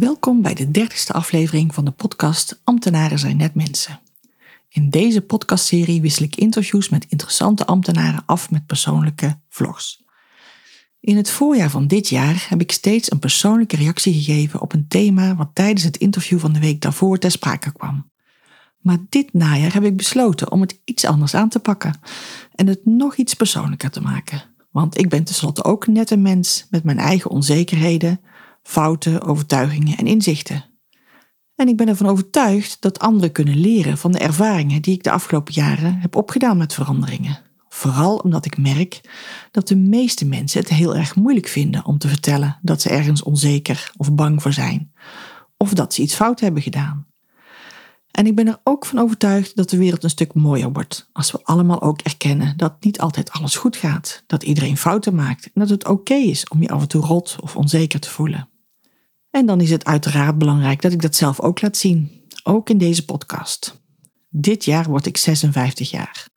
Welkom bij de dertigste aflevering van de podcast Ambtenaren zijn net mensen. In deze podcastserie wissel ik interviews met interessante ambtenaren af met persoonlijke vlogs. In het voorjaar van dit jaar heb ik steeds een persoonlijke reactie gegeven op een thema wat tijdens het interview van de week daarvoor ter sprake kwam. Maar dit najaar heb ik besloten om het iets anders aan te pakken en het nog iets persoonlijker te maken. Want ik ben tenslotte ook net een mens met mijn eigen onzekerheden, fouten, overtuigingen en inzichten. En ik ben ervan overtuigd dat anderen kunnen leren van de ervaringen die ik de afgelopen jaren heb opgedaan met veranderingen. Vooral omdat ik merk dat de meeste mensen het heel erg moeilijk vinden om te vertellen dat ze ergens onzeker of bang voor zijn, of dat ze iets fout hebben gedaan. En ik ben er ook van overtuigd dat de wereld een stuk mooier wordt als we allemaal ook erkennen dat niet altijd alles goed gaat, dat iedereen fouten maakt en dat het oké is om je af en toe rot of onzeker te voelen. En dan is het uiteraard belangrijk dat ik dat zelf ook laat zien, ook in deze podcast. Dit jaar word ik 56 jaar.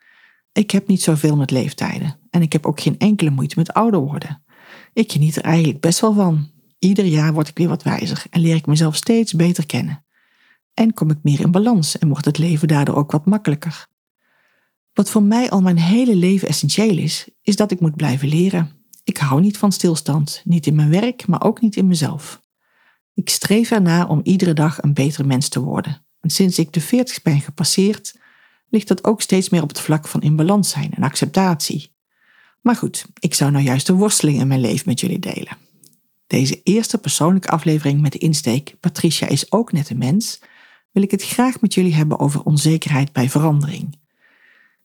Ik heb niet zoveel met leeftijden en ik heb ook geen enkele moeite met ouder worden. Ik geniet er eigenlijk best wel van. Ieder jaar word ik weer wat wijzer en leer ik mezelf steeds beter kennen. En kom ik meer in balans en wordt het leven daardoor ook wat makkelijker. Wat voor mij al mijn hele leven essentieel is, is dat ik moet blijven leren. Ik hou niet van stilstand, niet in mijn werk, maar ook niet in mezelf. Ik streef ernaar om iedere dag een betere mens te worden. En sinds ik de 40 ben gepasseerd, ligt dat ook steeds meer op het vlak van in balans zijn en acceptatie. Maar goed, ik zou nou juist de worsteling in mijn leven met jullie delen. Deze eerste persoonlijke aflevering met de insteek Patricia is ook net een mens, wil ik het graag met jullie hebben over onzekerheid bij verandering.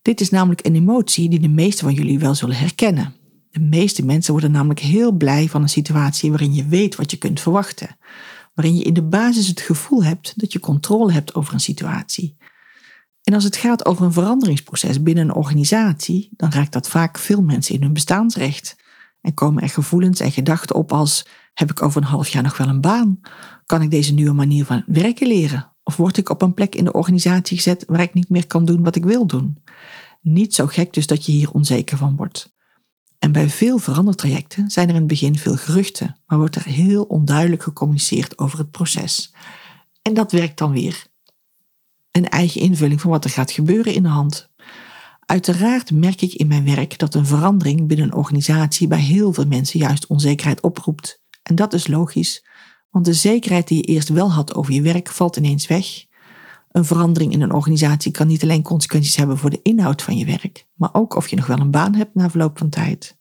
Dit is namelijk een emotie die de meeste van jullie wel zullen herkennen. De meeste mensen worden namelijk heel blij van een situatie waarin je weet wat je kunt verwachten, waarin je in de basis het gevoel hebt dat je controle hebt over een situatie. En als het gaat over een veranderingsproces binnen een organisatie, dan raakt dat vaak veel mensen in hun bestaansrecht. En komen er gevoelens en gedachten op als: heb ik over een half jaar nog wel een baan? Kan ik deze nieuwe manier van werken leren? Of word ik op een plek in de organisatie gezet waar ik niet meer kan doen wat ik wil doen? Niet zo gek dus dat je hier onzeker van wordt. En bij veel verandertrajecten zijn er in het begin veel geruchten, maar wordt er heel onduidelijk gecommuniceerd over het proces. En dat werkt dan weer een eigen invulling van wat er gaat gebeuren in de hand. Uiteraard merk ik in mijn werk dat een verandering binnen een organisatie bij heel veel mensen juist onzekerheid oproept. En dat is logisch, want de zekerheid die je eerst wel had over je werk valt ineens weg. Een verandering in een organisatie kan niet alleen consequenties hebben voor de inhoud van je werk, maar ook of je nog wel een baan hebt na verloop van tijd.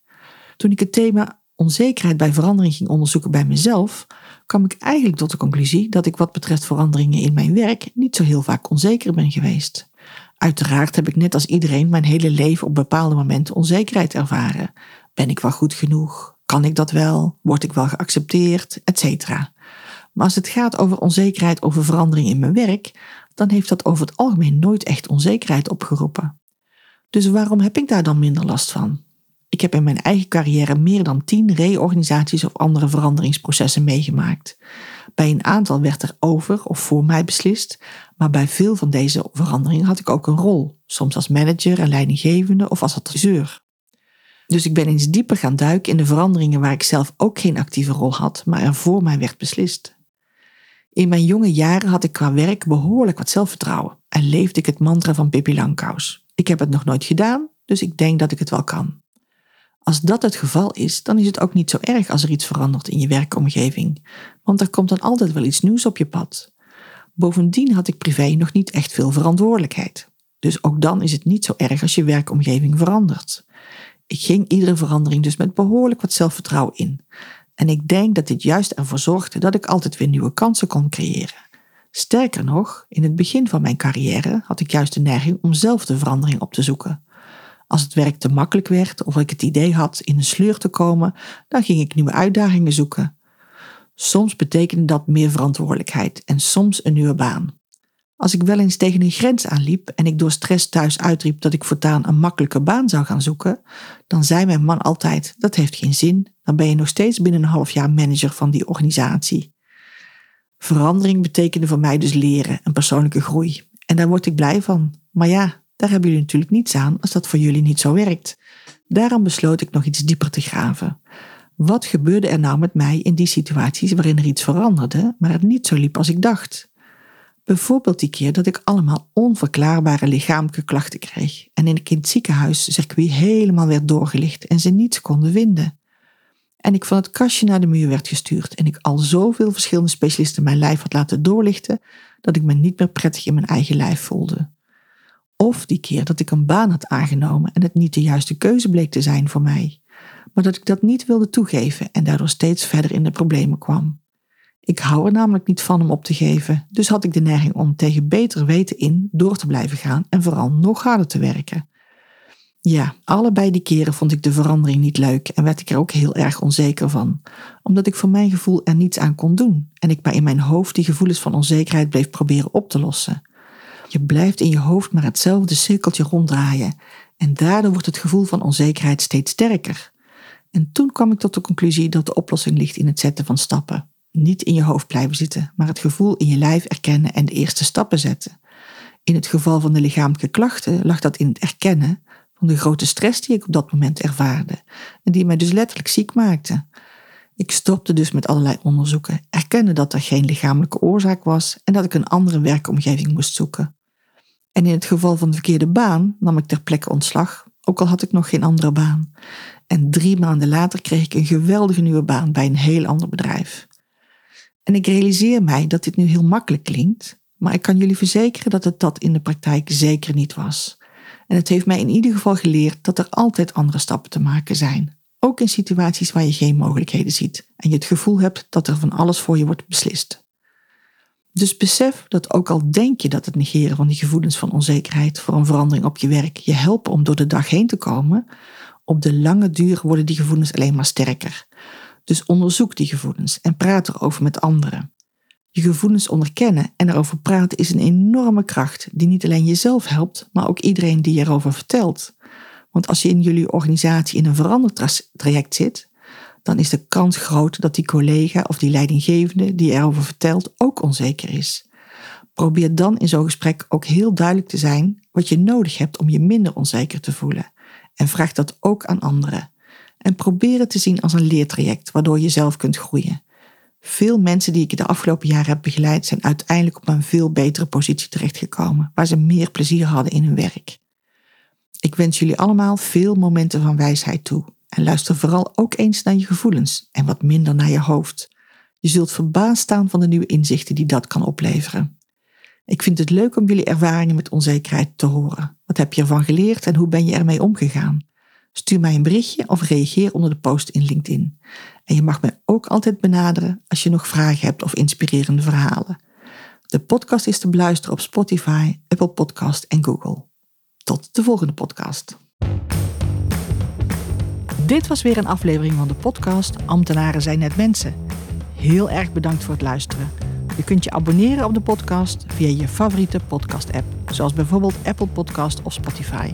Toen ik het thema onzekerheid bij verandering ging onderzoeken bij mezelf, kwam ik eigenlijk tot de conclusie dat ik wat betreft veranderingen in mijn werk niet zo heel vaak onzeker ben geweest. Uiteraard heb ik net als iedereen mijn hele leven op bepaalde momenten onzekerheid ervaren. Ben ik wel goed genoeg? Kan ik dat wel? Word ik wel geaccepteerd? Etcetera. Maar als het gaat over onzekerheid over verandering in mijn werk, dan heeft dat over het algemeen nooit echt onzekerheid opgeroepen. Dus waarom heb ik daar dan minder last van? Ik heb in mijn eigen carrière meer dan tien reorganisaties of andere veranderingsprocessen meegemaakt. Bij een aantal werd er over of voor mij beslist, maar bij veel van deze veranderingen had ik ook een rol, soms als manager en leidinggevende of als adviseur. Dus ik ben eens dieper gaan duiken in de veranderingen waar ik zelf ook geen actieve rol had, maar er voor mij werd beslist. In mijn jonge jaren had ik qua werk behoorlijk wat zelfvertrouwen en leefde ik het mantra van Pippi Langkous. Ik heb het nog nooit gedaan, dus ik denk dat ik het wel kan. Als dat het geval is, dan is het ook niet zo erg als er iets verandert in je werkomgeving, want er komt dan altijd wel iets nieuws op je pad. Bovendien had ik privé nog niet echt veel verantwoordelijkheid. Dus ook dan is het niet zo erg als je werkomgeving verandert. Ik ging iedere verandering dus met behoorlijk wat zelfvertrouwen in. En ik denk dat dit juist ervoor zorgde dat ik altijd weer nieuwe kansen kon creëren. Sterker nog, in het begin van mijn carrière had ik juist de neiging om zelf de verandering op te zoeken. Als het werk te makkelijk werd of ik het idee had in een sleur te komen, dan ging ik nieuwe uitdagingen zoeken. Soms betekende dat meer verantwoordelijkheid en soms een nieuwe baan. Als ik wel eens tegen een grens aanliep en ik door stress thuis uitriep dat ik voortaan een makkelijke baan zou gaan zoeken, dan zei mijn man altijd: Dat heeft geen zin, dan ben je nog steeds binnen een half jaar manager van die organisatie. Verandering betekende voor mij dus leren en persoonlijke groei. En daar word ik blij van. Maar ja, daar hebben jullie natuurlijk niets aan als dat voor jullie niet zo werkt. Daarom besloot ik nog iets dieper te graven. Wat gebeurde er nou met mij in die situaties waarin er iets veranderde, maar het niet zo liep als ik dacht? Bijvoorbeeld die keer dat ik allemaal onverklaarbare lichamelijke klachten kreeg en in het ziekenhuiscircuit helemaal werd doorgelicht en ze niets konden vinden. En ik van het kastje naar de muur werd gestuurd en ik al zoveel verschillende specialisten mijn lijf had laten doorlichten dat ik me niet meer prettig in mijn eigen lijf voelde. Of die keer dat ik een baan had aangenomen en het niet de juiste keuze bleek te zijn voor mij, maar dat ik dat niet wilde toegeven en daardoor steeds verder in de problemen kwam. Ik hou er namelijk niet van om op te geven, dus had ik de neiging om tegen beter weten in door te blijven gaan en vooral nog harder te werken. Ja, allebei die keren vond ik de verandering niet leuk en werd ik er ook heel erg onzeker van, omdat ik voor mijn gevoel er niets aan kon doen en ik maar in mijn hoofd die gevoelens van onzekerheid bleef proberen op te lossen. Je blijft in je hoofd maar hetzelfde cirkeltje ronddraaien en daardoor wordt het gevoel van onzekerheid steeds sterker. En toen kwam ik tot de conclusie dat de oplossing ligt in het zetten van stappen. Niet in je hoofd blijven zitten, maar het gevoel in je lijf erkennen en de eerste stappen zetten. In het geval van de lichamelijke klachten lag dat in het erkennen van de grote stress die ik op dat moment ervaarde en die mij dus letterlijk ziek maakte. Ik stopte dus met allerlei onderzoeken, erkende dat er geen lichamelijke oorzaak was en dat ik een andere werkomgeving moest zoeken. En in het geval van de verkeerde baan nam ik ter plekke ontslag, ook al had ik nog geen andere baan. En drie maanden later kreeg ik een geweldige nieuwe baan bij een heel ander bedrijf. En ik realiseer mij dat dit nu heel makkelijk klinkt, maar ik kan jullie verzekeren dat het dat in de praktijk zeker niet was. En het heeft mij in ieder geval geleerd dat er altijd andere stappen te maken zijn. Ook in situaties waar je geen mogelijkheden ziet en je het gevoel hebt dat er van alles voor je wordt beslist. Dus besef dat ook al denk je dat het negeren van die gevoelens van onzekerheid voor een verandering op je werk je helpen om door de dag heen te komen, op de lange duur worden die gevoelens alleen maar sterker. Dus onderzoek die gevoelens en praat erover met anderen. Je gevoelens onderkennen en erover praten is een enorme kracht die niet alleen jezelf helpt, maar ook iedereen die erover vertelt. Want als je in jullie organisatie in een verandertraject zit, dan is de kans groot dat die collega of die leidinggevende die erover vertelt ook onzeker is. Probeer dan in zo'n gesprek ook heel duidelijk te zijn wat je nodig hebt om je minder onzeker te voelen. En vraag dat ook aan anderen. En probeer het te zien als een leertraject waardoor je zelf kunt groeien. Veel mensen die ik de afgelopen jaren heb begeleid zijn uiteindelijk op een veel betere positie terechtgekomen, waar ze meer plezier hadden in hun werk. Ik wens jullie allemaal veel momenten van wijsheid toe. En luister vooral ook eens naar je gevoelens en wat minder naar je hoofd. Je zult verbaasd staan van de nieuwe inzichten die dat kan opleveren. Ik vind het leuk om jullie ervaringen met onzekerheid te horen. Wat heb je ervan geleerd en hoe ben je ermee omgegaan? Stuur mij een berichtje of reageer onder de post in LinkedIn. En je mag mij ook altijd benaderen als je nog vragen hebt of inspirerende verhalen. De podcast is te beluisteren op Spotify, Apple Podcast en Google. Tot de volgende podcast. Dit was weer een aflevering van de podcast Ambtenaren zijn net mensen. Heel erg bedankt voor het luisteren. Je kunt je abonneren op de podcast via je favoriete podcast-app, zoals bijvoorbeeld Apple Podcast of Spotify.